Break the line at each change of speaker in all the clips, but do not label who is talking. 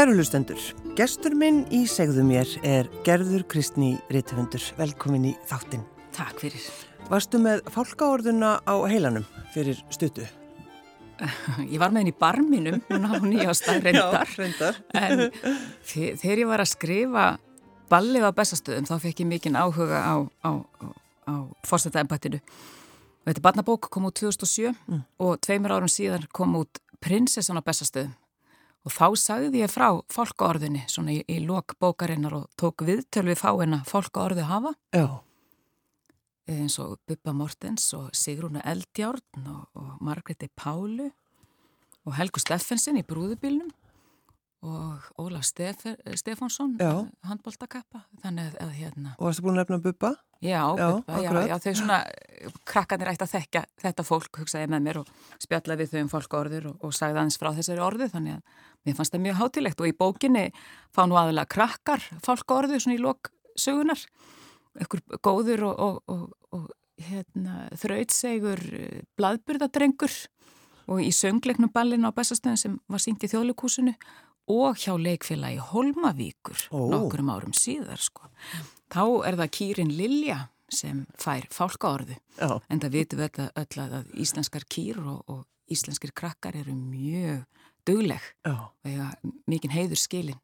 Kæru hlustendur, gestur minn í segðu mér er Gerður Kristni Ritthundur. Velkomin í þáttinn.
Takk fyrir.
Varstu með fálkaorðuna á heilanum fyrir stuttu?
Ég var með henni í barminum, núna á nýjástað reyndar.
Já, reyndar.
En þegar ég var að skrifa ballið á bestastöðum þá fekk ég mikinn áhuga á, á, á, fórstættaembættinu. Þetta barnabók, kom út 2007 mm. og tveimur árum síðan kom út Prinsessan á bestastöðum og þá sagði ég frá fólkaorðinni svona í, í lok bókarinnar og tók viðtöl við fáina fólkaorði hafa
Já.
eins og Bubba Mortens og Sigrúna Eldjárn og, og Margreti Pálu og Helgu Steffensen í brúðubilnum og Ólaf Stef Stefánsson handbóltakappa þannig að hérna
Og varstu búin að nefna Bubba?
Já, já, já, já, þau svona krakkanir ætti að þekka þetta fólk hugsaði með mér og spjallaði við þau um fólk orður og, og sagði aðeins frá þessari orðu þannig að mér fannst það mjög hátilegt og í bókinni fá nú aðalega krakkar fólk orðu svona í lok sögunar ykkur góður og, og, og hérna, þrautsegur bladburðadrengur og í söngleiknum ballin á Bessastöðin sem var sínt í þjóðleikúsinu og hjá leikfélagi Holmavíkur
Ó.
nokkurum árum síðar sko. Þá er það kýrin Lilja sem fær fálkaorðu
Já.
en það vitum við öll, öll að íslenskar kýr og, og íslenskir krakkar eru mjög dugleg
Já.
og eiga mikinn heiður skilin.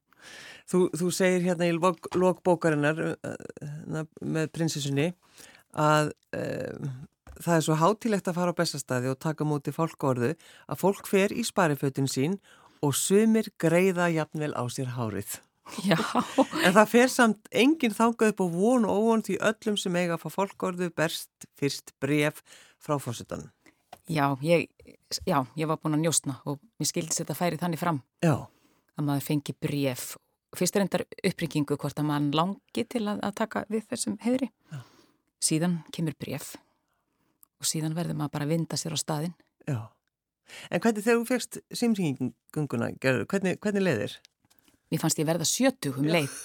Þú, þú segir hérna í lok, lok bókarinnar uh, með prinsessunni að uh, það er svo hátilegt að fara á bestastæði og taka múti fólkórðu að fólk fer í sparifötin sín og sumir greiða jafnvel á sér hárið.
Já.
En það fer samt enginn þangað upp á von og óvon því öllum sem eiga að fá fólkórðu berst fyrst bref frá fórsetanum.
Já, ég, já, ég var búin að njóstna og mér skildist þetta færi þannig fram
Já.
að maður fengi bref. Fyrst er endar uppringingu hvort að maður langi til að, að taka við þessum heiðri.
Já.
Síðan kemur bref og síðan verður maður bara að vinda sér á staðin.
Já. En hvernig þegar þú fegst símsinginguna, hvernig, hvernig leiðir?
Mér fannst ég verða sjötug um leið.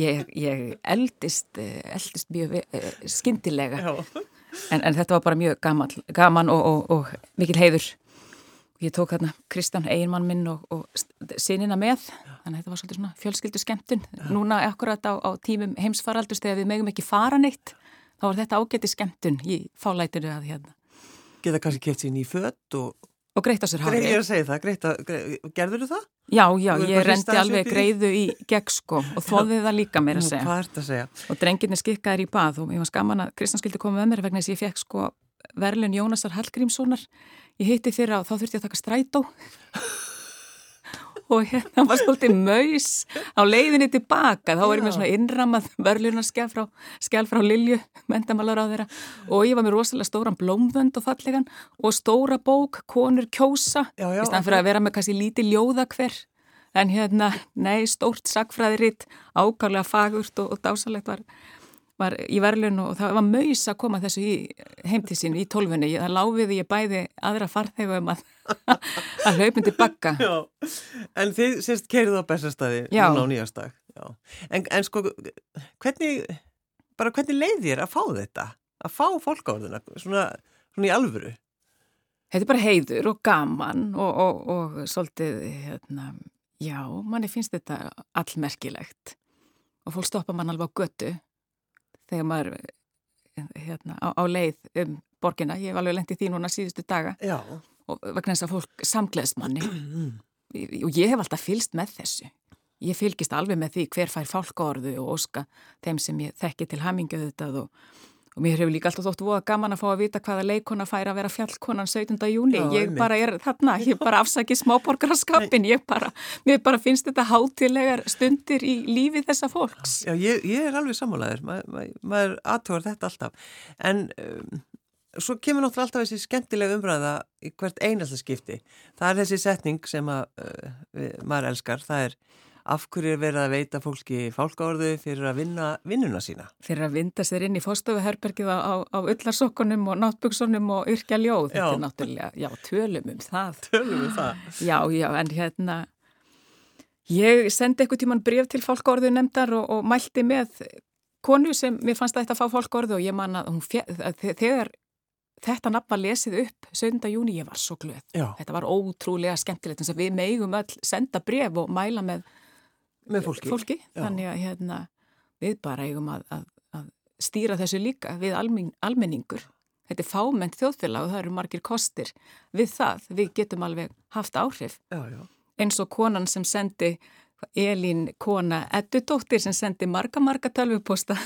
Ég, ég eldist, eh, eldist mjög eh, skindilega en, en þetta var bara mjög gaman, gaman og, og, og mikil heiður. Ég tók þarna Kristján eiginmann minn og, og sinina með, þannig að þetta var svolítið svona fjölskyldu skemmtun. Núna akkurat á, á tímum heimsfaraldust þegar við megum ekki fara neitt, þá var þetta ágæti skemmtun í fálætinu að hérna.
Geta kannski keft sér ný fött og...
Og greitt á sér hárið.
Ég er að segja það, greitt að, gerður þú það?
Já, já, ég rendi alveg greiðu í gegn sko og þóðið það líka meira að segja.
Hvað ert að segja?
Og drengirni skikkaðir í bað og ég var skaman að Kristján skildi koma með mér vegna þess að ég fekk sko verlun Jónasar Hallgrímssonar. Ég hitti þeirra og þá þurfti ég að taka strætó og hérna var svolítið maus á leiðinni tilbaka. Þá var ég með svona innramað verlunarskjál frá, frá Lilju, mentamálar á þeirra og ég var með rosalega stóran blómvönd og fallegan og stóra bók, konur kjósa,
Já, já,
í stann fyrir að vera með kannski lítið ljóða hver. En hérna, nei, stórt sakfræðiritt, ákvæmlega fagurt og, og dásalegt var, var í verðlun og það var maus að koma þessu í heimtið sín í tólfunni. Það láfiði ég bæði aðra farþegum að, að hlaupin til bakka.
Já, en þið sérst keirið á bestastæði núna á nýjastag. Já. En, en sko, hvernig, bara hvernig leið þér að fá þetta? Að fá fólkáðuna, svona, svona í alvöru?
Þetta er bara heiður og gaman og, og, og svolítið, hérna, já, manni finnst þetta allmerkilegt og fólk stoppa mann alveg á götu þegar maður hérna, á, á leið um borgina, ég hef alveg lendið því núna síðustu daga.
Já.
og vegna þess að fólk samgleðst manni. Og ég hef alltaf fylst með þessu. Ég fylgist alveg með því hver fær fálkaorðu og óska þeim sem ég þekki til hamingju þetta og, og mér hefur líka alltaf þótt voða gaman að fá að vita hvaða leikona fær að vera fjallkonan 17. júni ég
einmitt.
bara er þarna, ég bara afsaki smáborgaraskapin, ég bara mér bara finnst þetta hátilegar stundir í lífi þessa fólks
Já, ég, ég er alveg sammálaður, Ma, ma, maður aðtóðar þetta alltaf. En um, svo kemur náttúrulega alltaf þessi skemmtilega umræða í hvert einasta skipti. Það er þessi setning sem að, uh, maður elskar, það er af hverju er verið að veita fólki fálkaorðu fyrir að vinna vinnuna sína.
fyrir að vinda sér inn í fórstofuherbergið á, á, á ullarsokkunum og náttbuksunum og yrkja ljóð, þetta
Já.
er náttúrulega, já, tölum um það
Tölum við það.
Já, já, en hérna ég sendi eitthvað tíman bref til fólkorðu nefndar og, og mælti með konu sem mér fannst að þetta fá fólkorðu og ég man að þegar þetta nafn var lesið upp 17. júni, ég var svo glöð. Já. Þetta var ótrúlega skemmtilegt eins og við meigum öll senda bref og mæla með,
með fólki.
fólki. Þannig að hérna, við bara eigum að, að, að stýra þessu líka við almen, almenningur. Þetta er fáment þjóðfélag og það eru margir kostir við það. Við getum alveg haft áhrif.
Já, já.
Eins og konan sem sendi, Elín kona Eddudóttir sem sendi marga, marga tölvuposta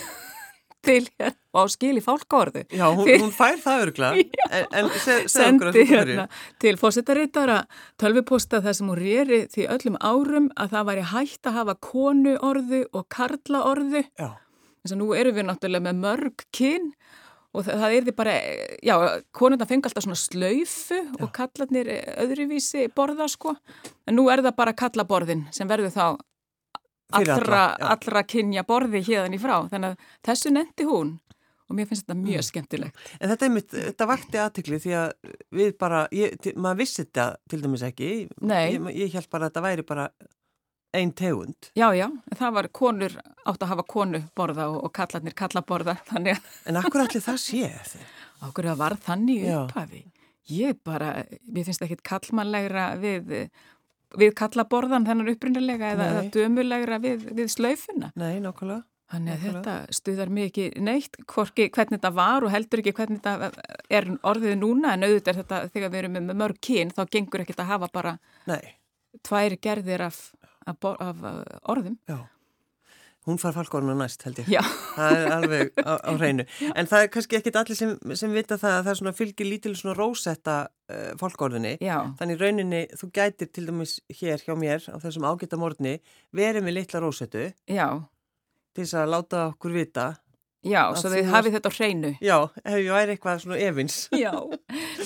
til hér og á skil í fálkórðu.
Já, hún, hún fær það örgla, en, en se,
sendi hérna til fósittarítara tölvuposta þar sem hún rýri því öllum árum að það væri hægt að hafa konu orðu og karla orðu.
Já.
Þess að nú eru við náttúrulega með mörg kyn og það, það er því bara, já, konuna fengi alltaf svona slöyfu og kallarnir öðruvísi borða sko, en nú er það bara kallaborðin sem verður þá allra, allra kynja borði hérðan í frá þannig að þessu nendi hún og mér finnst þetta mjög mm. skemmtilegt.
En þetta, einmitt, þetta vakti aðtikli því að við bara, ég, maður vissi þetta til dæmis ekki, ég, ég held bara að þetta væri bara einn tegund.
Já, já, það var konur átt að hafa konu borða og, og kallarnir kallaborða. Þannig.
En akkur allir það sé þetta?
Akkur að var þannig upphafi. Ég bara, mér finnst ekki kallmannlegra við við kalla borðan þennan upprunnilega eða, eða dömulegra við, við slaufuna.
Nei, nokkulega.
Þannig að þetta stuðar mikið neitt, hvorki hvernig þetta var og heldur ekki hvernig þetta er orðið núna en auðvitað er þetta þegar við erum með mörg kyn þá gengur ekkert að hafa bara
Nei.
tvær gerðir af, af, af orðum.
Já. Hún far falkórnu næst held ég.
Já.
Það er alveg á, á hreinu. En það er kannski ekkit allir sem, sem vita það að það fylgir lítil svona rósetta uh, falkórðinni.
Já.
Þannig rauninni þú gætir til dæmis hér hjá mér á þessum ágæta morgni verið með litla rósettu. Til þess að láta okkur vita
Já, svo þið hafið þetta á hreinu.
Já, hefur ég væri eitthvað svona evins.
Já,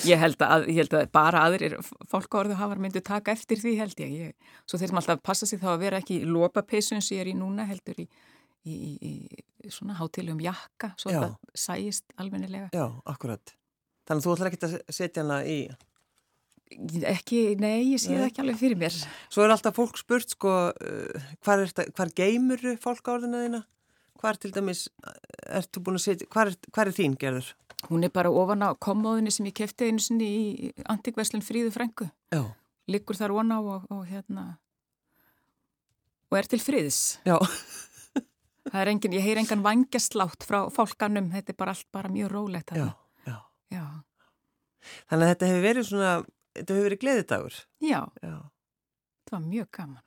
ég held, að, ég held að bara aðrir fólkórðu hafar myndu taka eftir því held ég. ég. Svo þeir sem alltaf passa sig þá að vera ekki í lópapeisun sem ég er í núna heldur í, í, í, í svona hátiljum jakka, svo það sæist alvenilega.
Já, akkurat. Þannig að þú ætlar ekki að setja hana í...
Ekki, nei, ég sé það ekki alveg fyrir mér.
Svo er alltaf fólk spurt sko, uh, hvar, hvar geymur fólkórðuna þína? Hvar til dæmis, ertu búin að setja, hvar, hvar er þín gerður?
Hún er bara ofan á komóðinni sem ég kefti einu sinni í Antikveslun Fríðu Frængu.
Já.
Liggur þar vona á og, og hérna, og er til friðis.
Já.
Það er engin, ég heyr engan vangjaslátt frá fólkanum, þetta er bara allt bara mjög rólegt.
Já, já.
Já.
Þannig að þetta hefur verið svona, þetta hefur verið gleðidagur.
Já.
Já.
Það var mjög gaman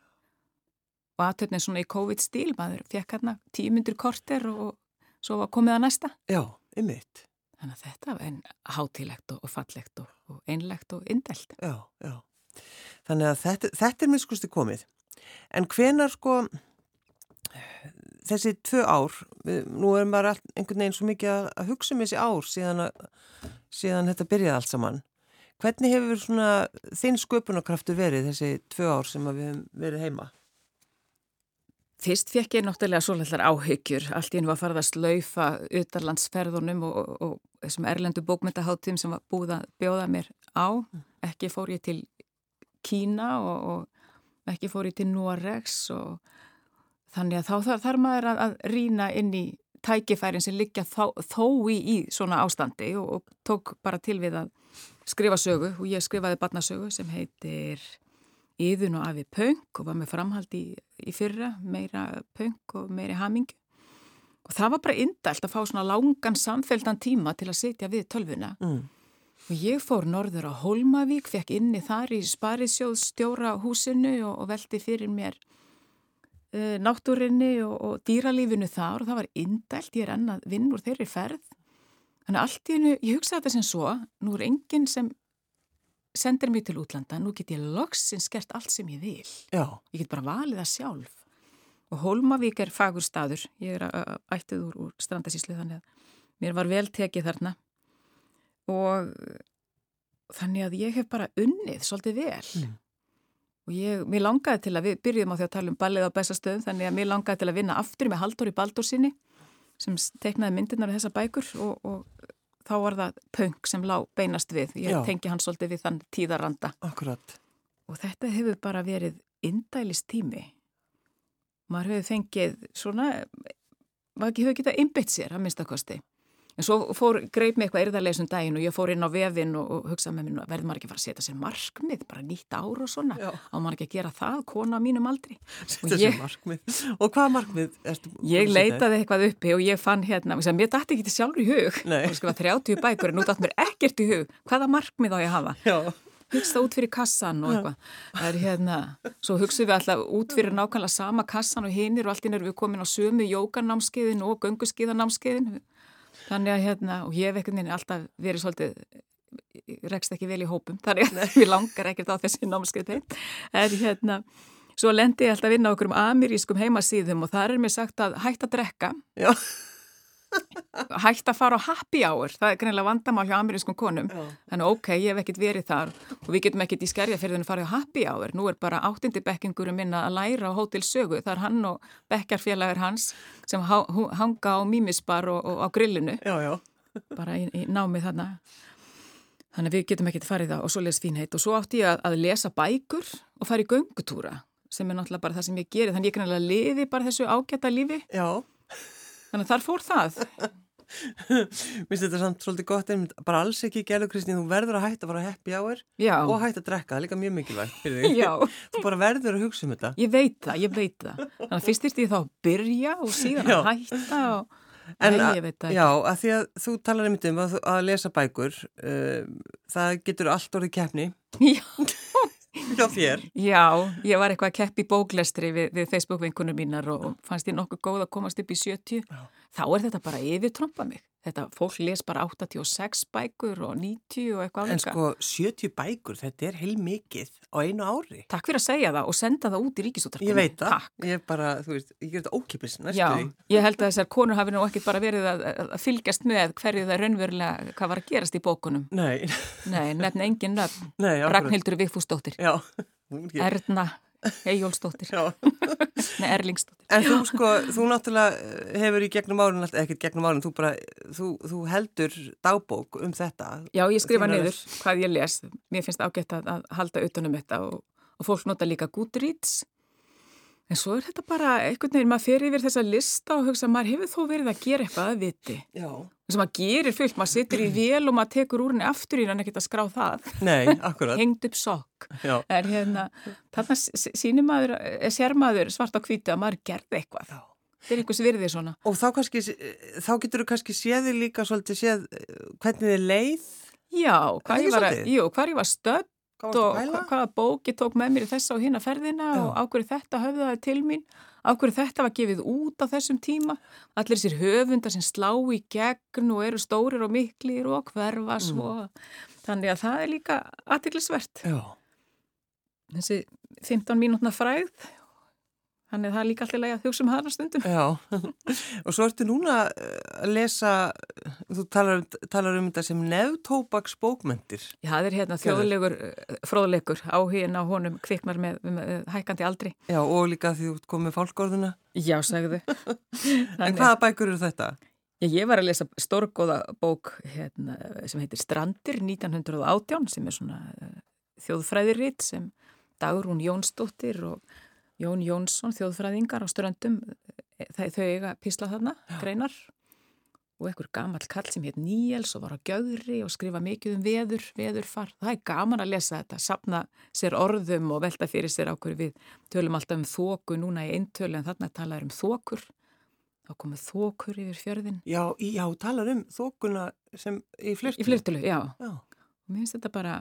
og aðtöfnið svona í COVID-stíl, maður fekk hérna tímyndur korter og svo var komið að næsta.
Já, ymmit.
Þannig að þetta var einn hátilegt og fallegt og, og einlegt og indelt.
Já, já. Þannig að þetta, þetta er miskusti komið. En hvenar sko þessi tvö ár, nú erum bara einhvern veginn svo mikið að hugsa um þessi ár síðan, að, síðan þetta byrjaði allt saman. Hvernig hefur svona þinn sköpunarkraftu verið þessi tvö ár sem við hefum verið heima?
Fyrst fekk ég náttúrulega svolítið áhyggjur, allt í hennu var farið að slaufa utarlandsferðunum og, og, og þessum erlendu bókmyndaháttum sem var búið að bjóða mér á. Mm. Ekki fór ég til Kína og, og ekki fór ég til Noregs og þannig að þá þarf maður að, að rína inn í tækifærin sem liggja þó, þó í, í svona ástandi og tók bara til við að skrifa sögu og ég skrifaði barnasögu sem heitir Íðun og afi pönk og var með framhald í, í fyrra, meira pönk og meiri hamingu. Og það var bara indalt að fá svona langan samfeldan tíma til að sitja við tölvuna.
Mm.
Og ég fór norður á Holmavík, fekk inni þar í Sparisjóðstjóra húsinu og, og veldi fyrir mér uh, náttúrinni og, og dýralífinu þar og það var indalt, ég er ennað vinn úr þeirri ferð. Þannig allt í hennu, ég hugsaði þetta sem svo, nú er enginn sem sendir mér til útlanda, nú get ég loksins gert allt sem ég vil.
Já.
Ég get bara valið það sjálf. Og Hólmavík er fagur staður, ég er ættið úr, úr strandasíslu þannig að mér var vel tekið þarna og þannig að ég hef bara unnið svolítið vel. Mm. Og ég, mér langaði til að, við byrjum á því að tala um ballið á bestastöðum, þannig að mér langaði til að vinna aftur með Halldóri Baldursinni sem teiknaði myndirnar af þessa bækur og, og þá var það punk sem lág beinast við. Ég Já. tengi hann svolítið við þann tíðaranda.
Akkurat.
Og þetta hefur bara verið indælist tími. Maður hefur fengið svona, maður hefur getað einbitt sér að minnstakosti. En svo fór, greip mig eitthvað erðarleysum daginn og ég fór inn á vefin og, og hugsaði með mér, verður maður ekki að fara að setja sér markmið, bara nýtt ár og svona, Já. á maður ekki að gera það, kona mínum aldri.
Setja sér markmið. Og hvað markmið ertu?
Ég leitaði eitthvað uppi og ég fann hérna, mér dætti ekki til sjálfur í hug, og sko 30 bækur, en nú dætt mér ekkert í hug, hvaða markmið á ég hafa? Já hugsa út fyrir kassan og eitthvað. Það er hérna, svo hugsaðum við alltaf út fyrir nákvæmlega sama kassan og hinnir og allt inn erum við komin á sömu jókanámskeiðin og gönguskeiðanámskeiðin þannig að hérna, og ég hef ekkert minni alltaf verið svolítið rekst ekki vel í hópum, þannig að við langar ekkert á þessi námskeið þeim. En hérna, svo lendi ég alltaf inn á okkur um amerískum heimasýðum og það er mér sagt að hægt að drekka. Já hægt að fara á happy hour það er greinlega vandamál hjá amerískum konum. Já. þannig ok, ég hef ekkert verið þar og við getum ekkert í skerjaferðinu að fara á happy hour. Nú er bara áttindi bekkingurum minna að læra á hótel sögu, það er hann og bekkjarfélagur hans sem hanga á mímisbar og, og á grillinu.
Já, já.
bara í, í námið þarna. Þannig við getum ekkert farið það og svo les fínheit og svo átti ég að, að lesa bækur og fara í göngutúra sem er náttúrulega bara það sem ég gerir þannig ég greinlega liði bara þessu ágæta lífi.
Já
Þannig að þar fór það.
Mér finnst þetta samt svolítið gott einmitt, bara alls ekki gerðu Kristín, þú verður að hætta að fara happy hour Já. og hætta að drekka, það er líka mjög mikilvægt fyrir því. Þú bara verður að hugsa um þetta.
Ég veit það, ég veit það. Þannig að fyrst yrst ég þá að byrja og síðan að hætta og...
En Nei, ég veit það ekki. Já, að því að þú talar einmitt um að, að lesa bækur, uh, það getur allt orðið keppni.
Já.
hjá þér.
Já, ég var eitthvað að keppi bóklestri við, við Facebook-vinkunum mínar og fannst ég nokkuð góð að komast upp í 70. Já. Þá er þetta bara yfir tromba mig. Þetta, fólk les bara 86 bækur og 90 og eitthvað
En sko, 70 bækur, þetta er heil mikið á einu ári.
Takk fyrir að segja það og senda það út í ríkisúttarpunni.
Ég veit
það.
Takk. Ég bara, þú veist, ég ger þetta ókipis næstu.
Já, ég held að þessar konur hafi nú ekki bara verið að, að fylgjast með hverju það raunverulega, hvað var að gerast í bókunum.
Nei.
Nei, nefn engin nöfn. Nei, Ragnhildur Vigfúsdóttir.
Já.
Erna Ejjólfsdóttir Nei, Erlingsdóttir.
En þú sko, þú náttúrulega hefur í gegnum árun ekkert gegnum árun, þú bara þú, þú heldur dagbók um þetta.
Já, ég skrifa niður hvað ég les. Mér finnst ágætt að, að halda utanum þetta og, og fólk nota líka Goodreads En svo er þetta bara einhvern veginn, maður fer yfir þessa lista og hugsa, maður hefur þó verið að gera eitthvað að viti.
Já.
Þess að maður gerir fullt, maður sittur í vél og maður tekur úr henni aftur í ekkert að skrá það.
Nei, akkurat.
Hengt upp sokk. Já. En hérna, þarna sínir maður, eh, sér maður svart á kvítu að maður gerði eitthvað. Já. Það er einhvers virðið svona.
Og þá, kannski, þá getur þú kannski séði líka svolítið séð eh, hvernig þið leið.
Já, hvað ég var, jú, hvað ég var stödd og hvaða bóki tók með mér í þessa og hinn að ferðina Já. og ákveður þetta höfðaði til mín? Ákveður þetta var gefið út á þessum tíma? Allir sér höfundar sem slá í gegn og eru stórir og miklir og hverfa svo. Mm. þannig að það er líka aðtiklisvert þessi 15 mínútna fræð Þannig að það er líka alltaf að hugsa um hana stundum.
Já, og svo ertu núna eh, að lesa, þú talar, talar um þetta sem nefntóbaks bókmyndir.
Já, það er hérna þjóðlegur, eh, fróðlegur áhugin á honum kviknar með, með hækandi aldri.
Já, og líka því þú komið fólkgóðuna.
Já, segðu.
en hvaða bækur eru þetta?
Já, ég var að lesa stórgóða bók hérna, sem heitir Strandir 1918 sem er svona uh, þjóðfræðiritt sem Dagrún Jónsdóttir og Jón Jónsson, þjóðfræðingar á ströndum, þau eiga písla þarna, Já. greinar og einhver gamal kall sem heit Níels og var á gjöðri og skrifa mikið um veður, veðurfar. Það er gaman að lesa þetta, sapna sér orðum og velta fyrir sér ákveður við. Tölum alltaf um þóku núna í eintölu en þarna talaður um þókur. Þá komið þókur yfir fjörðin.
Já, já, talar um þókuna sem í flirtölu.
Í flirtölu, já. já. Mér finnst þetta bara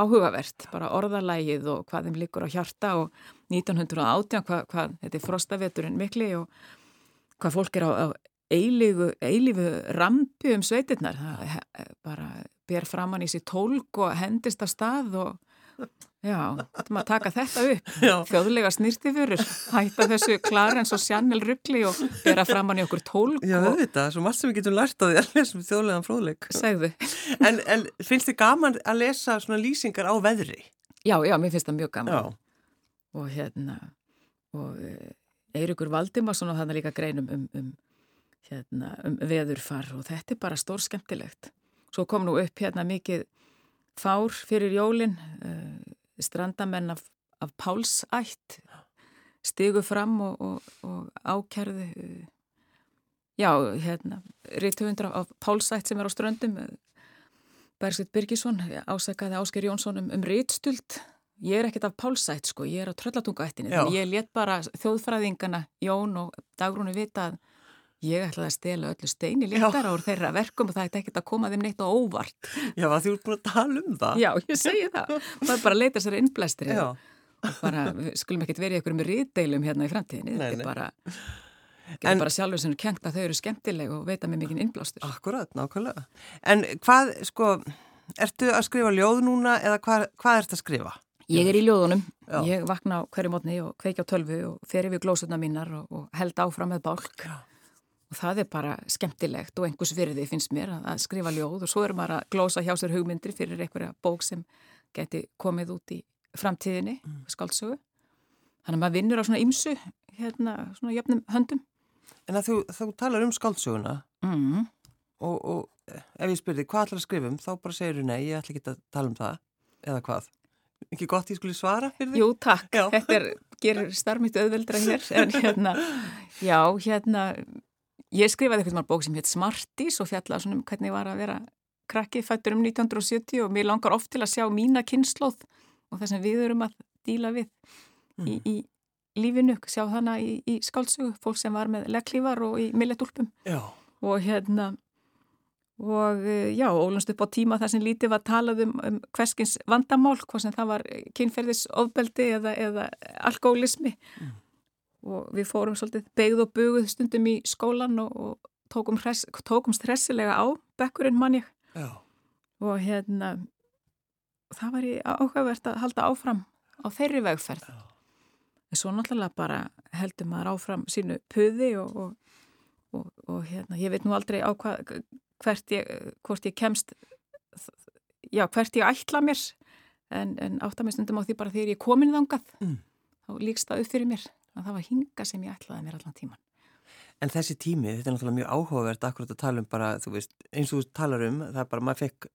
áhugavert, bara orðalægið og hvað þeim likur á hjarta og 1918 hvað, hvað þetta er frostaveturinn mikli og hvað fólk er á, á eilífu, eilífu rampi um sveitirnar. Það bara ber framann í sér tólk og hendist af stað og Já, þetta maður taka þetta upp, Já. þjóðlega snýrtifurur, hætta þessu Clarence og Chanel ruggli og bera fram hann í okkur tólk.
Já, og... þetta, svo margt sem við getum lært á því að lesa um þjóðlegan fróðleik.
Segðu.
En, en finnst þið gaman að lesa svona lýsingar á veðri?
Já, já, mér finnst það mjög gaman.
Já.
Og hérna, og eh, Eirikur Valdimarsson og þannig líka greinum um, um, hérna, um veðurfar og þetta er bara stór skemmtilegt. Svo kom nú upp hérna mikið fár fyrir jólinn. Strandamenn af, af Pálsætt stigu fram og, og, og ákjærðu Já, hérna, rítuðundur af Pálsætt sem er á ströndum, Bergsveit Birgisson, ásækaði Ásker Jónsson um, um rítstult. Ég er ekkert af Pálsætt sko, ég er á tröllatungaættinni. Ég let bara þjóðfræðingana Jón og Dagrúni vita að ég ætlaði að stela öllu steini líktar ár þeirra verkum og það ætti ekkert að koma þeim neitt á óvart.
Já, þú ert búin að tala um það.
Já, ég segi það. Það er bara að leita sér innblæstri og bara, skulum ekkert verið ykkur með rítdeilum hérna í framtíðinni. Þetta er bara... Getur bara sjálfur sem er kengt að þau eru skemmtileg og veita með mikinn innblástur.
Akkurat, nákvæmlega. En hvað, sko, ertu að skrifa ljóð núna eða hvað, hvað ert að skrifa?
Ég er í ljóðunum. Já. Ég vakna hverju mótni og kveikja á tölvu og fer yfir glósutna mínar og, og held áfram með bálk. Já. Og það er bara skemmtilegt og einhvers virði finnst mér að skrifa ljóð og svo er maður að glósa hjá sér hugmyndir fyrir einhverja bók sem geti komið út í framtíðinni, mm. skáldsögu. Þannig að maður vinnur á svona ymsu, hérna, svona jöfnum höndum.
En að þú, þú talar um skáldsöguna
mm.
og, og ef ég spyrði hvað ætlar að skrifum þá bara segir þú nei, ég ætla ekki að tala um það eða hvað. Ekki gott ég skulle svara fyrir því?
Jú, takk. Já. Þetta er, gerir starfmygt auðveldra hér. En hérna, já, hérna, ég skrifaði eitthvað svona bók sem hétt Smarties og fjallaði svona um hvernig ég var að vera krakki fættur um 1970 og mér langar oft til að sjá mína kynnslóð og það sem við erum að díla við mm. í, í lífinu, sjá hana í, í skálsugu, fólk sem var með legglífar og í milletúlpum og hérna og eh, já, ólunst upp á tíma þar sem lítið var talað um, um hverskins vandamál, hvað sem það var kynferðisofbeldi eða, eða alkoholismi mm. Og við fórum svolítið begð og buguð stundum í skólan og, og tókum, hress, tókum stressilega á bekkurinn manni og hérna það var í áhugavert að halda áfram á þeirri vegferð. Já. En svo náttúrulega bara heldur maður áfram sínu puði og, og, og, og hérna, ég veit nú aldrei á hvað, hvert ég, hvort ég kemst, já, hvert ég ætla mér, en, en áttamist undum á því bara þegar ég er komin þangað, mm. þá líkst það upp fyrir mér, að það var hinga sem ég ætlaði mér allan tíman.
En þessi tími, þetta er náttúrulega mjög áhugavert akkurat að tala um bara, þú veist, eins og þú talar um, það er bara, maður fekk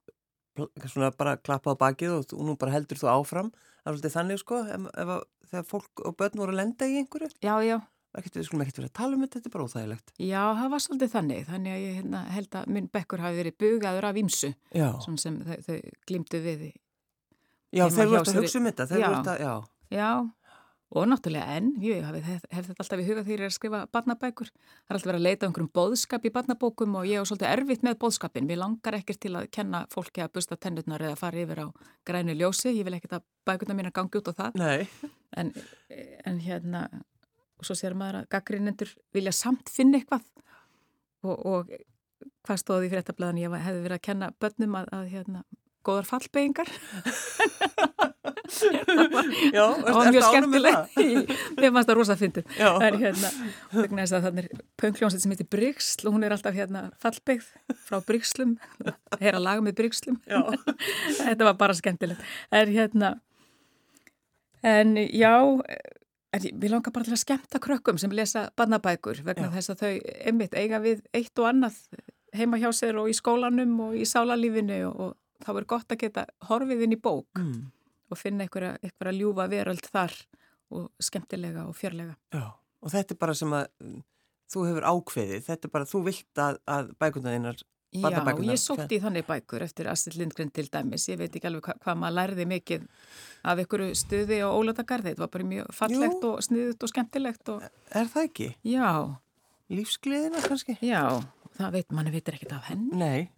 svona bara klappa á bakið og nú bara heldur þú áfram, það er svolítið þannig sko, ef, ef þegar fólk og börn voru að lenda í einhverju?
Já, já.
Við skulum ekkert verið að tala um þetta, þetta er bara óþægilegt.
Já, það var svolítið þannig, þannig að ég hérna, held að minn bekkur hafi verið bugaður af ímsu, svona sem þau, þau glimtu við.
Já, þeir voru að hugsa um þetta, þeir voru að,
já. Já, og náttúrulega enn, ég hef, hef þetta alltaf í huga þegar ég er að skrifa barnabækur. Það er alltaf verið að leita um einhverjum bóðskap í barnabókum og ég er svolítið erfitt með bóðskapin. Mér langar ekkert til að kenna fólki að busta tennutnar eða fara yfir á grænu ljósi. Ég vil ekkert að bækurna mín að gangi út á það. En, en hérna, og svo sér maður að gaggrinendur vilja samt finna eitthvað og, og hvað stóði í fréttablaðan ég hefði verið að kenna börnum að, að hérna, góðar fallbeggingar
Já,
það var mjög skemmtilegt við fannst það rosa fyndið. Hérna, þess að þannig er pöngljónsett sem heitir Bryggsl og hún er alltaf hérna fallbeigð frá Bryggslum heyra laga með Bryggslum. Þetta var bara skemmtilegt. En hérna en já en við langar bara til að skemmta krökkum sem lesa barnabækur vegna já. þess að þau einmitt eiga við eitt og annað heima hjá sér og í skólanum og í sálarlífinu og þá er gott að geta horfið inn í bók mm. og finna einhverja, einhverja ljúfa veröld þar og skemmtilega og fjörlega.
Já, og þetta er bara sem að þú hefur ákveðið, þetta er bara, þú vilt að, að bækundaðinnar
Já, ég sótti í þannig bækur eftir Astrid Lindgren til dæmis, ég veit ekki alveg hva, hvað maður lærði mikið af einhverju stuði og ólatagarði, þetta var bara mjög fallegt Jú. og sniðut og skemmtilegt og...
Er það ekki?
Já
Lífsgliðina kannski?
Já, það veit, manni veitir ekkert af henn
Nei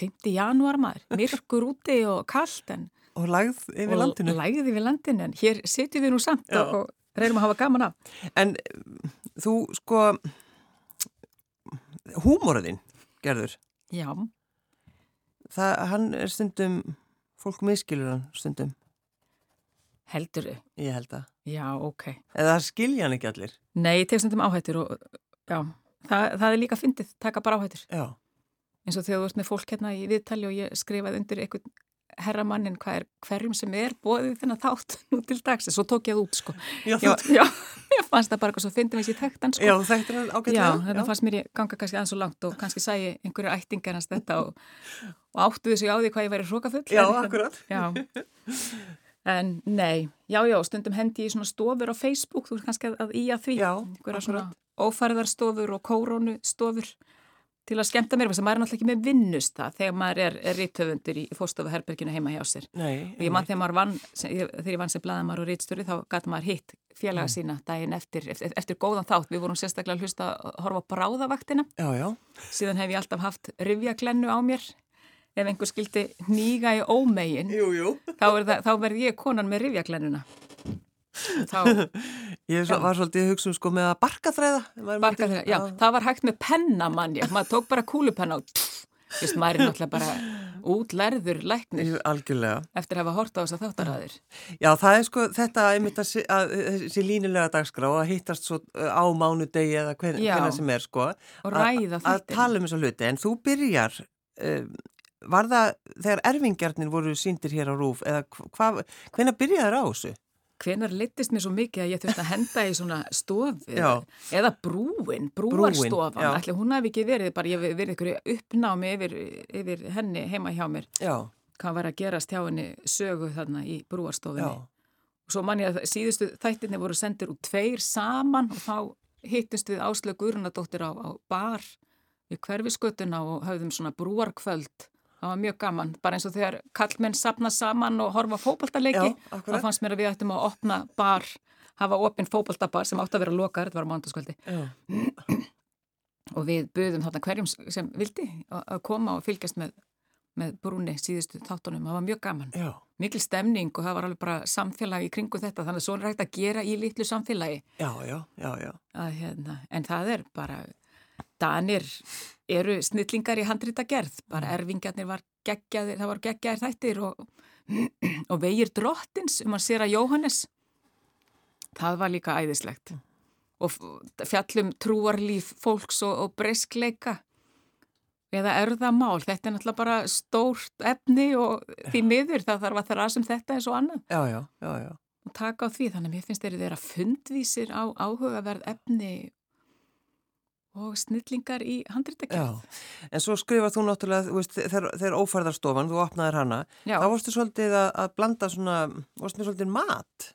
5. janúar maður, myrkur úti og kallt en
og lagð yfir landinu.
og lagð yfir landinu en hér sitjum við nú samt Já. og reynum að hafa gaman af.
En þú sko húmóraðinn gerður.
Já.
Það, hann er stundum fólk miskilur hann stundum.
Heldur þau?
Ég held að
Já, ok.
Eða skilja hann ekki allir?
Nei, ég tek stundum áhættur og já, það, það er líka fyndið, taka bara áhættur.
Já
eins og þegar þú ert með fólk hérna í viðtali og ég skrifaði undir einhvern herramannin hvað er hverjum sem er bóðið þennan þátt nú til dags svo tók ég það út sko.
Já,
já, já ég fannst það bara eitthvað svo fyndið með sér þekktan sko.
Já, þekktan ágætlega
Já, þetta fannst mér ég ganga kannski aðeins og langt og kannski sæi einhverju ættingarnast þetta og, og áttu þessu á því hvað ég væri hrókafull
Já, en, akkurat.
Já. En nei, já, já, stundum hendi ég svona stofur á Facebook, þú er kannski að, að í að því.
Já, akkurat.
ófærðarstofur og kórónustofur til að skemta mér, þess að maður er náttúrulega ekki með vinnust það þegar maður er, er rítöfundur í fórstofuherberginu heima hjá sér.
Nei,
og ég mann þegar maður vann, þegar ég vann sem bladamar og rítstjóri þá gæti maður hitt félaga mm. sína daginn eftir, eftir, eftir góðan þátt. Við vorum sérstaklega að hlusta að horfa bráðavaktina.
Já, já.
Síðan hef ég alltaf haft rivjaklennu á mér. Ef einhver skildi nýga í ómegin,
jú, jú.
þá, þá verð ég konan með rivjaklennuna.
Þá, ég svo, var svolítið að hugsa um sko með að barkaþræða
Barkaþræða, já, það var hægt með pennamann maður tók bara kúlupenna og Vist, maður er náttúrulega bara útlærður læknir
Algjörlega.
eftir að hafa horta á þess að þáttaræðir.
Já, það er sko þetta einmitt að þessi línilega dagskrá að hittast svo uh, á mánudegi eða hvern, hvernig sem er sko. Þetta. Að tala um þessu hluti, en þú byrjar, um, var það þegar erfingjarnir voru síndir hér á Rúf eða hva, hvenna byrjaði það á þessu?
Hvenar litist mér svo mikið að ég þurfti að henda í svona stofu? Eða brúin, brúarstofan. Ætli hún hafi ekki verið, bara ég hef verið ykkur uppnámi yfir, yfir henni heima hjá mér.
Já.
hvað var að gerast hjá henni sögu þarna í brúarstofinni Já. og svo man ég að síðustu þættinni voru sendir úr tveir saman og þá hittist við Áslög Guðrunadóttir á, á bar við hverfiskötuna og hafðum svona brúarkvöld Það var mjög gaman, bara eins og þegar kallmenn sapna saman og horfa fókbaltaleiki, þá fannst mér að við ættum að opna bar, hafa opinn fókbaltabar sem átt að vera lokar, þetta var mándaskvöldi. og við buðum þarna hverjum sem vildi að koma og fylgjast með, með brúni síðustu þáttunum. Það var mjög gaman,
já.
mikil stemning og það var alveg bara samfélagi í kringu þetta, þannig að svo er hægt að gera í litlu samfélagi.
Já, já, já, já.
Að, hérna, en það er bara Danir eru snillingar í handrita gerð, bara mm. erfingarnir var geggjaðir, það var geggjaðir þættir og, og vegir drottins um að sér að Jóhannes, það var líka æðislegt og fjallum trúarlíf fólks og, og breyskleika eða erðamál, þetta er náttúrulega bara stórt efni og því miður það þarf að það er að sem þetta er svo annað.
Já, já, já, já.
Og taka á því, þannig að mér finnst þeirri þeirra fundvísir á áhugaverð efni og snillingar í handrítakjörð.
En svo skrifað þú náttúrulega, veist, þegar ófærðarstofan, þú opnaðir hana, Já. þá vorstu svolítið að, að blanda svona, vorstu svolítið mat.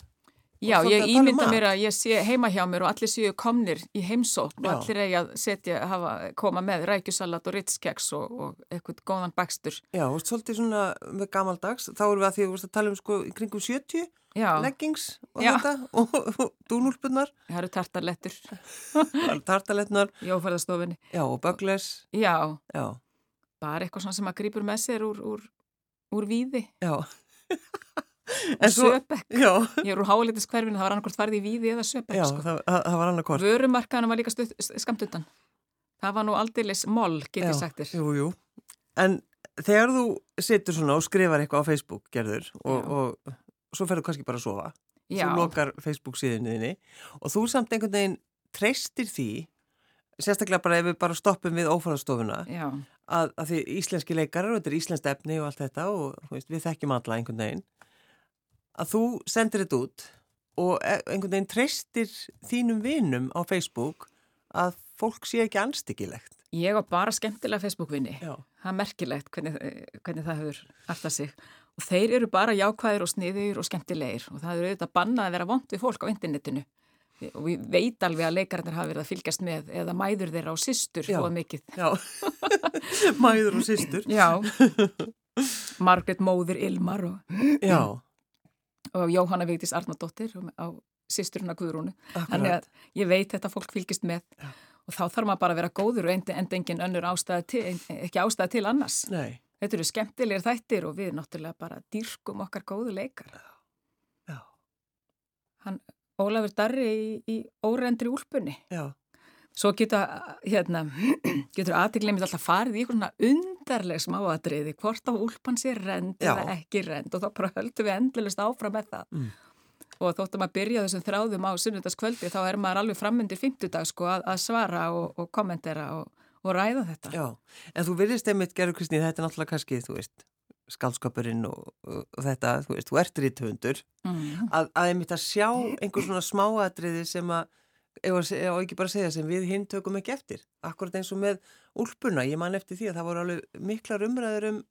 Já, ég um ímynda um mér að ég sé heima hjá mér og allir séu komnir í heimsókn og allir eigi að setja, hafa, koma með rækjusalat og ritskeks og, og eitthvað góðan bakstur.
Já, vorstu svolítið svona með gamaldags, þá erum við að því að tala um sko í kringum 70 Já. leggings og Já. þetta og, og dúnúlpunar
Það eru tartarlettur.
Tartarlettnar
í ófæðastofinni
Já og bögles
Já.
Já,
bara eitthvað svona sem að grýpur með sér úr, úr, úr víði.
Já
og söpekk Ég er úr hálitiskverfinu, það var annarkort farið í víði eða söpekk
Já, sko. það, það var annarkort
Vörumarkaðan var líka stuð, skamt utan Það var nú aldeilis moll, getur sagtir
Jú, jú. En þegar þú situr svona og skrifar eitthvað á Facebook, gerður og, og svo ferðu kannski bara að sofa.
Já.
þú lokar Facebook síðinniðinni og þú samt einhvern veginn treystir því sérstaklega bara ef við bara stoppum við ófæðastofuna að, að því íslenski leikarar og þetta er íslenskt efni og allt þetta og veist, við þekkjum alla einhvern veginn að þú sendir þetta út og e, einhvern veginn treystir þínum vinum á Facebook að fólk sé ekki anstíkilegt
Ég var bara skemmtilega Facebook-vinni það er merkilegt hvernig, hvernig það hefur alltaf sig. Og þeir eru bara jákvæðir og sniður og skemmtilegir. Og það eru auðvitað bannað að vera vond við fólk á internetinu. Og við veit alveg að leikarnir hafa verið að fylgjast með eða mæður þeirra á sýstur og mikið.
Já, mæður og sýstur.
Já, Margret Móður Ilmar og, og Jóhanna Vigdís Arnardóttir á sýsturina Guðrúnu. Þannig að ég veit þetta fólk fylgjast með Já. og þá þarf maður bara að vera góður og enda engin önnur ástæði til, ekki ástæði til annars.
Nei.
Þetta eru skemmtilegir þættir og við náttúrulega bara dýrkum okkar góðu leikar.
Já.
Hann, Ólafur Darri í, í órendri úlpunni.
Já.
Svo geta, hérna, getur aðtikleimið alltaf farið í svona undarleg smáadriði, hvort á úlpan sé rend Já. eða ekki rend og þá bara höldum við endlust áfram með það. Mm. Og þóttum að byrja þessum þráðum á sunnundaskvöldi þá er maður alveg framöndir fymtudag sko að, að svara og, og kommentera og og ræða þetta.
Já, en þú virðist einmitt, Gerður Kristýn, þetta er náttúrulega kannski, þú veist, skálskapurinn og, og þetta, þú veist, þú ert rítvöndur, mm. að, að einmitt að sjá einhver svona smáadriði sem að, ef ekki bara segja sem við hinn tökum ekki eftir. Akkurat eins og með úlpuna, ég man eftir því að það voru alveg miklar umræður um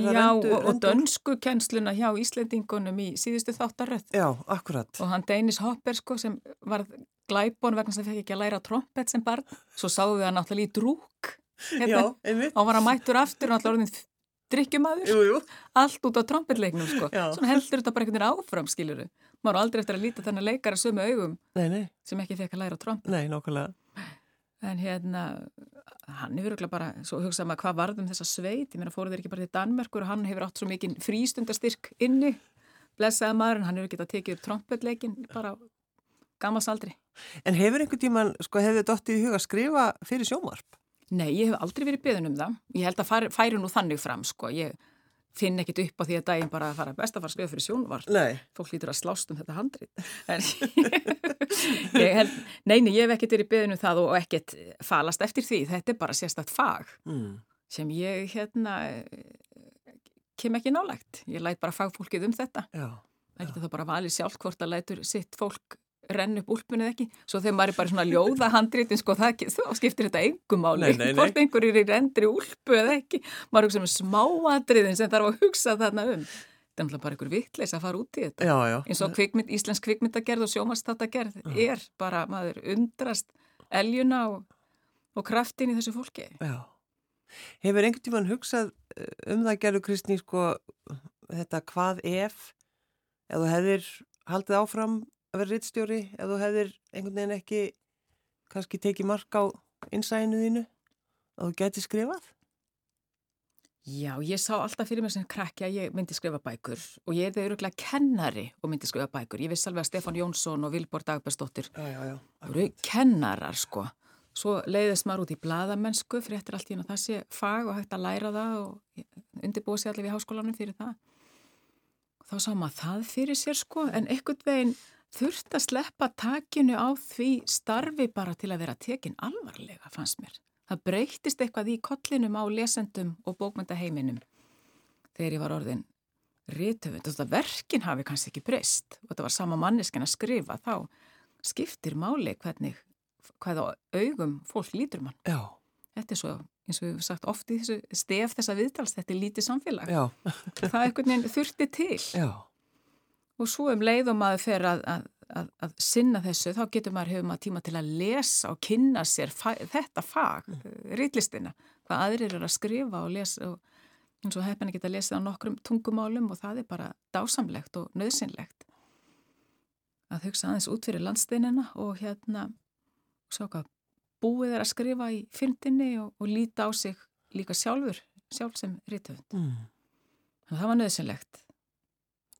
Já, rendu, og, og dönsku kennsluna hjá Íslendingunum í síðustu þáttaröð.
Já, akkurat.
Og hann Deinis Hopper, sko, sem var glæbon vegna sem fekk ekki að læra trompet sem barn svo sáðu við hann náttúrulega í drúk
hérna. Já,
og var að mættur aftur og náttúrulega orðin drikkjumæður allt út á trompetleiknum sko. svona heldur þetta bara einhvern veginn áfram skiluru maður aldrei eftir að líta þennan leikara sömu augum
nei, nei.
sem ekki fekk að læra trompet
Nei, nokkulega
En hérna, hann hefur ekki bara, svo hugsaðum að hvað varðum þessa sveit, ég meina fóruð þeir ekki bara til Danmerkur og hann hefur átt svo mikið frístundastyrk inni, blessaða maður, en hann hefur ekki að tekið upp trompetleikin bara gammalsaldri.
En hefur einhvern tíman, sko, hefur þið dóttið í huga að skrifa fyrir sjómarp?
Nei, ég hef aldrei verið beðin um það. Ég held að færi nú þannig fram, sko, ég finn ekkit upp á því að daginn bara að fara best að fara að skrifa fyrir sjónvart fólk lítur að slást um þetta handrið held, neini, ég hef ekkert verið beðinu um það og ekkert falast eftir því, þetta er bara sérstakt fag mm. sem ég hérna kem ekki nálægt. Ég læt bara fagfólkið um þetta.
Já,
það getur það bara valið sjálf hvort að lætur sitt fólk renn upp úlpunni eða ekki. Svo þegar maður er bara svona ljóða handrítin sko það skiptir þetta engum áli hvort einhverjir er rendri úlpu eða ekki. Maður er svona smáadriðin sem þarf að hugsa þarna um. Þetta er náttúrulega bara einhver vittleis að fara út í þetta.
Já, já.
eins og kvikmynd, Íslensk kvikmyndagerð og sjómastattagerð er bara maður undrast eljuna og, og kraftin í þessu fólki.
Já, hefur einhvern tíman hugsað eh, um það gerðu Kristní sko þetta hvað ef eða hefur haldið áfram að vera rittstjóri ef þú hefðir einhvern veginn ekki kannski tekið mark á innsæðinu þínu að þú geti skrifað?
Já, ég sá alltaf fyrir mig sem krakki að ég myndi skrifa bækur og ég er þau öruglega kennari og myndi skrifa bækur. Ég viss alveg að Stefan Jónsson og Vilborg Dagbergsdóttir
voru
kennarar sko. Svo leiðist maður út í bladamennsku fyrir eftir allt í það sé fag og hægt að læra það og undirbúið sér allir við háskólanum fyrir það. Þá sá maður það fyrir sér sko en ekkert veginn þurft að sleppa takinu á því starfi bara til að vera tekin alvarlega, fannst mér. Það breytist eitthvað í kollinum á lesendum og bókmyndaheiminum þegar ég var orðin rítöfund. Þetta verkin hafi kannski ekki breyst og þetta var sama mannesken að skrifa, þá skiptir máli hvernig, hvað á augum fólk lítur mann.
Já.
Þetta er svo, eins og við hefum sagt oft í þessu stef þessa viðtals, þetta er lítið samfélag.
Já.
það er veginn þurfti til.
Já
og svo um leið og maður fer að, að, að, að sinna þessu þá getur maður hefur maður tíma til að lesa og kynna sér fa þetta fag, mm. Eh, rítlistina, hvað aðrir eru að skrifa og lesa og eins og hefðin að lesa á nokkrum tungumálum og það er bara dásamlegt og nöðsynlegt að hugsa aðeins út fyrir landsteinina og hérna svo hvað búið er að skrifa í fyndinni og, og líta á sig líka sjálfur, sjálf sem rítöfund. Mm. Þannig að það var nöðsynlegt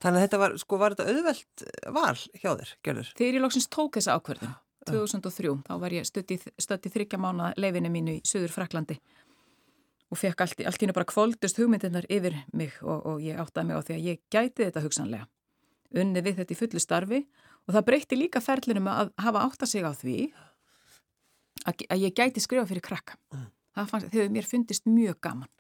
Þannig að þetta var, sko, var þetta auðvelt val hjá þér, Gjörður?
Þegar ég lóksins tók þessa ákverðin, 2003, þá var ég í þryggja mánu leifinu mínu í Suður Fraklandi og fekk allt, allt hérna bara kvóldust hugmyndirnar yfir mig og, og ég áttaði mig á því að ég gæti þetta hugsanlega. Unni við þetta í fullu starfi og það breytti líka ferlinum að hafa átta sig á því að, að ég gæti skrifa fyrir krakka. Mm. Það fannst, þegar mér fundist mjög gaman.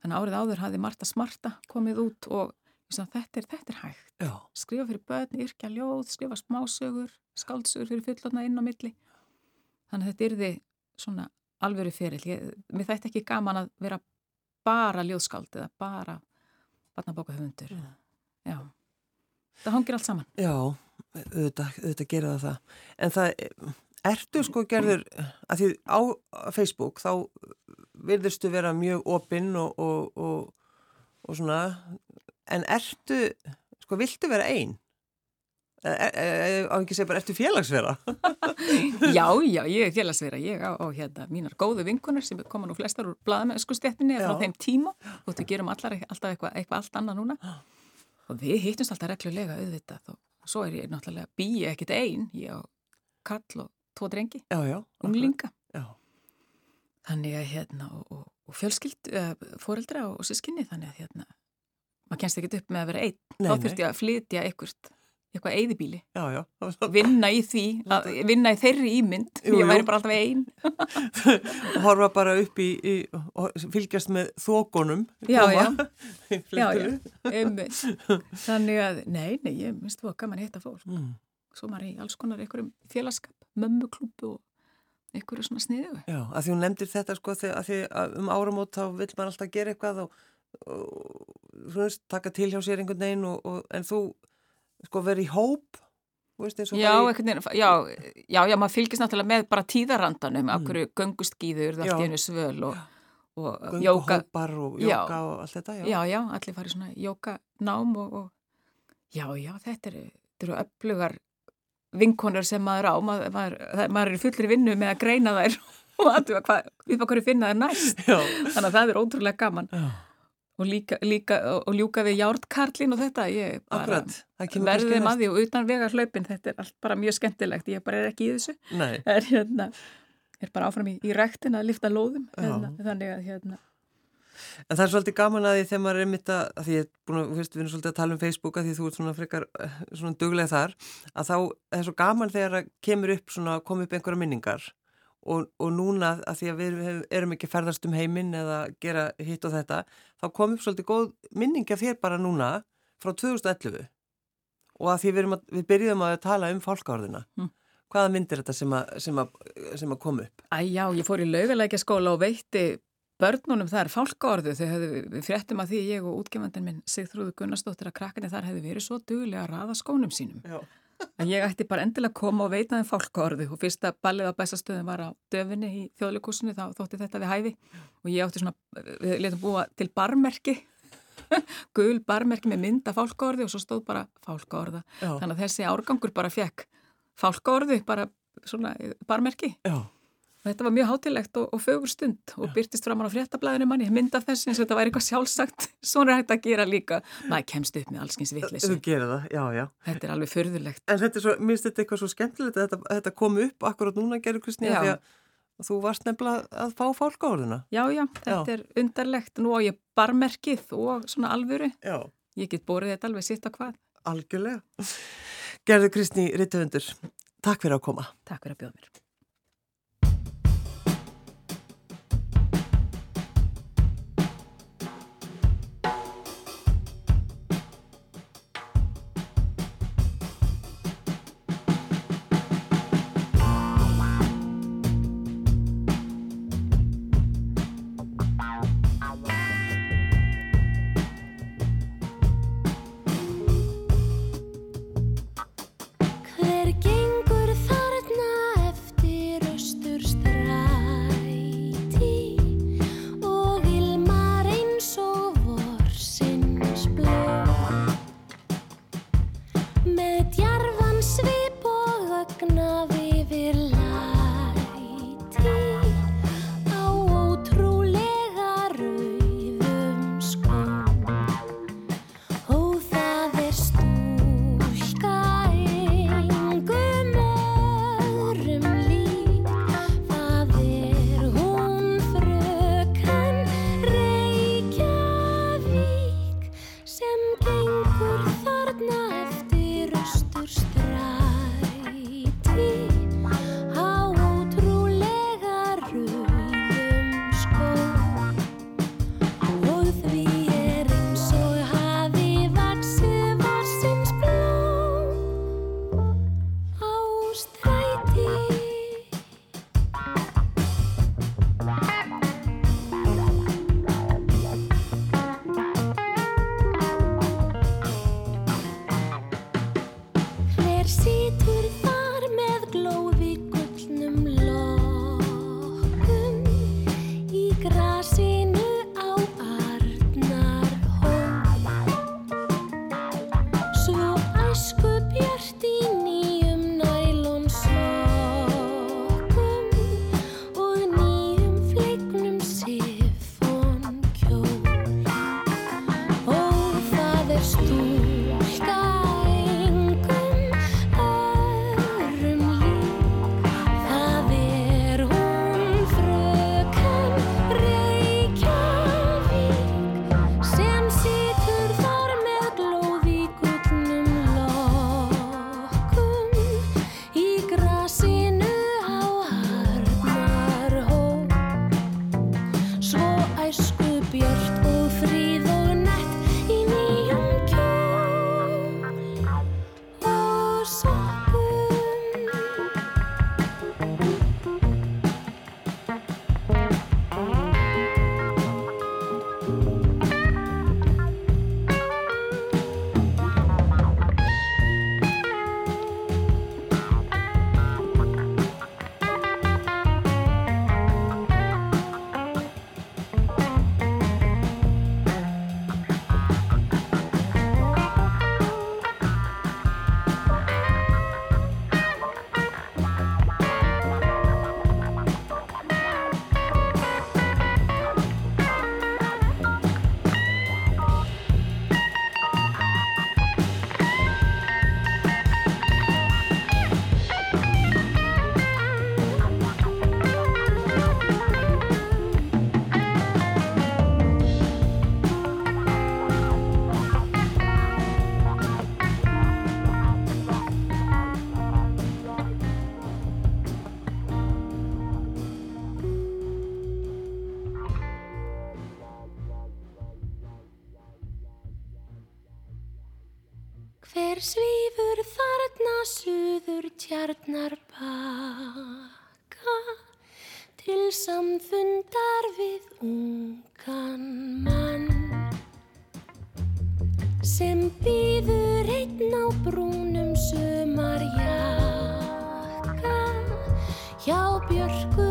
Þannig að árið áður hafði Marta Smarta komið út og þetta er, þetta er hægt.
Já.
skrifa fyrir börn, yrkja ljóð, skrifa smásögur skáldsögur fyrir fullotna inn á milli. Þannig að þetta því svona alvöru fyrir mér þætti ekki gaman að vera bara ljóðskáld eða bara barnabókahöfundur. Já, það hangir allt saman.
Já, auðvitað, auðvitað gera það það. En það, ertu sko gerður að því á Facebook þá virðurstu vera mjög opinn og, og, og, og svona en ertu, sko, viltu vera einn? Á ekki segja bara, ertu félagsvera?
já, já, ég er félagsvera. Ég á, á hérna, mínar góðu vinkunar sem koma nú flestar úr bladamennsku stettinni frá þeim tíma. Og þú gerum allar alltaf eitthvað eitthva allt annað núna. Og við hittumst alltaf reglulega auðvitað og svo er ég náttúrulega býi ekkit einn ég á Karl og tvo drengi unglinga. Þannig að hérna og, og, og fjölskyld uh, fóreldra og, og sískinni þannig að hérna maður kennst ekki upp með að vera einn. Þá þurft ég að flytja eitthvað eitthvað eigðibíli vinna í því, að, vinna í þeirri ímynd. Jú, ég væri bara alltaf einn
horfa bara upp í, í fylgjast með þókonum
já, já, já, já þannig að, nei, nei ég minnst þú að gaman hitta fólk. Mm. svo maður í alls konar einhverjum félagskap mömmuklúpu og einhverju svona sniðu
Já, að því hún nefndir þetta sko að því að um áramót þá vil maður alltaf gera eitthvað og, veist, taka til hjá sér einhvern veginn og, og, en þú sko verið í hóp
veist
já, í... já, já, já, maður fylgist náttúrulega með bara tíðarandanum, mm. okkur göngustgýður, það er einu svöl og,
og jóka og jóka og allt þetta,
já. Já, já, allir farið svona jókanám og, og já, já, þetta eru, eru öflugar vinkonur sem maður á, maður, maður, maður er fullir vinnu með að greina þær og hvað, við bara hverju finna þær næst, þannig að það er ótrúlega gaman. Já og, líka, líka, og ljúka við jártkarlin og þetta ég bara verðið maður því og utan vega hlaupin þetta er allt bara mjög skemmtilegt ég bara er ekki í þessu. Er, hérna, er bara áfram í, í rektin að lifta lóðum hérna, þannig að hérna.
En það er svolítið gaman að því þegar maður er mitt að, að því ég er búin að, við erum svolítið að tala um Facebook að því þú ert svona frekar eh, svona duglega þar, að þá er svo gaman þegar að kemur upp svona, kom upp einhverja minningar og, og núna að því að við erum ekki ferðast um heiminn eða gera hitt og þetta þá kom upp svolítið góð minninga þér bara núna frá 2011 og að því við, að, við byrjum að tala um fólkárðina mm. hvaða myndir þetta sem að, sem að, sem að kom upp?
Æ já, ég fór í laugalækja skóla og veitti börnunum þar fálkárðu þegar fréttum að því ég og útgefandin minn Sigþrúðu Gunnarsdóttir að krakkinni þar hefði verið svo duglega að raða skónum sínum. Já En ég ætti bara endilega að koma og veita þeim fólkórðu og fyrsta ballið á bestastöðum var á döfinni í þjóðleikúsinu þá þótti þetta við hæfi og ég átti svona, við letum búa til barmerki, gul barmerki með mynda fólkórðu og svo stóð bara fólkórða. Þannig að þessi árgangur bara fekk fólkórðu, bara svona barmerki. Já. Þetta var mjög hátilegt og, og fögur stund og byrtist fram á fréttablaðinu manni, mynda þess eins og þetta væri eitthvað sjálfsagt, svona er hægt að gera líka. Maður kemst upp með allskins vittlis.
Þú gerir það, já, já.
Þetta er alveg förðulegt.
En þetta er svo, minnst þetta eitthvað svo skemmtilegt að þetta, þetta kom upp akkurát núna, Gerður Kristni, því að þú varst nefnilega að fá fólk á orðina.
Já, já, þetta já. er undarlegt. Nú á ég barmerkið og svona alvöru. Já. Ég get borðið þetta alveg sitt á hvað.
Algjörlega. Gerður Kristni, samfundar við ungan mann sem býður einn á brúnum sumar jakka hjá björku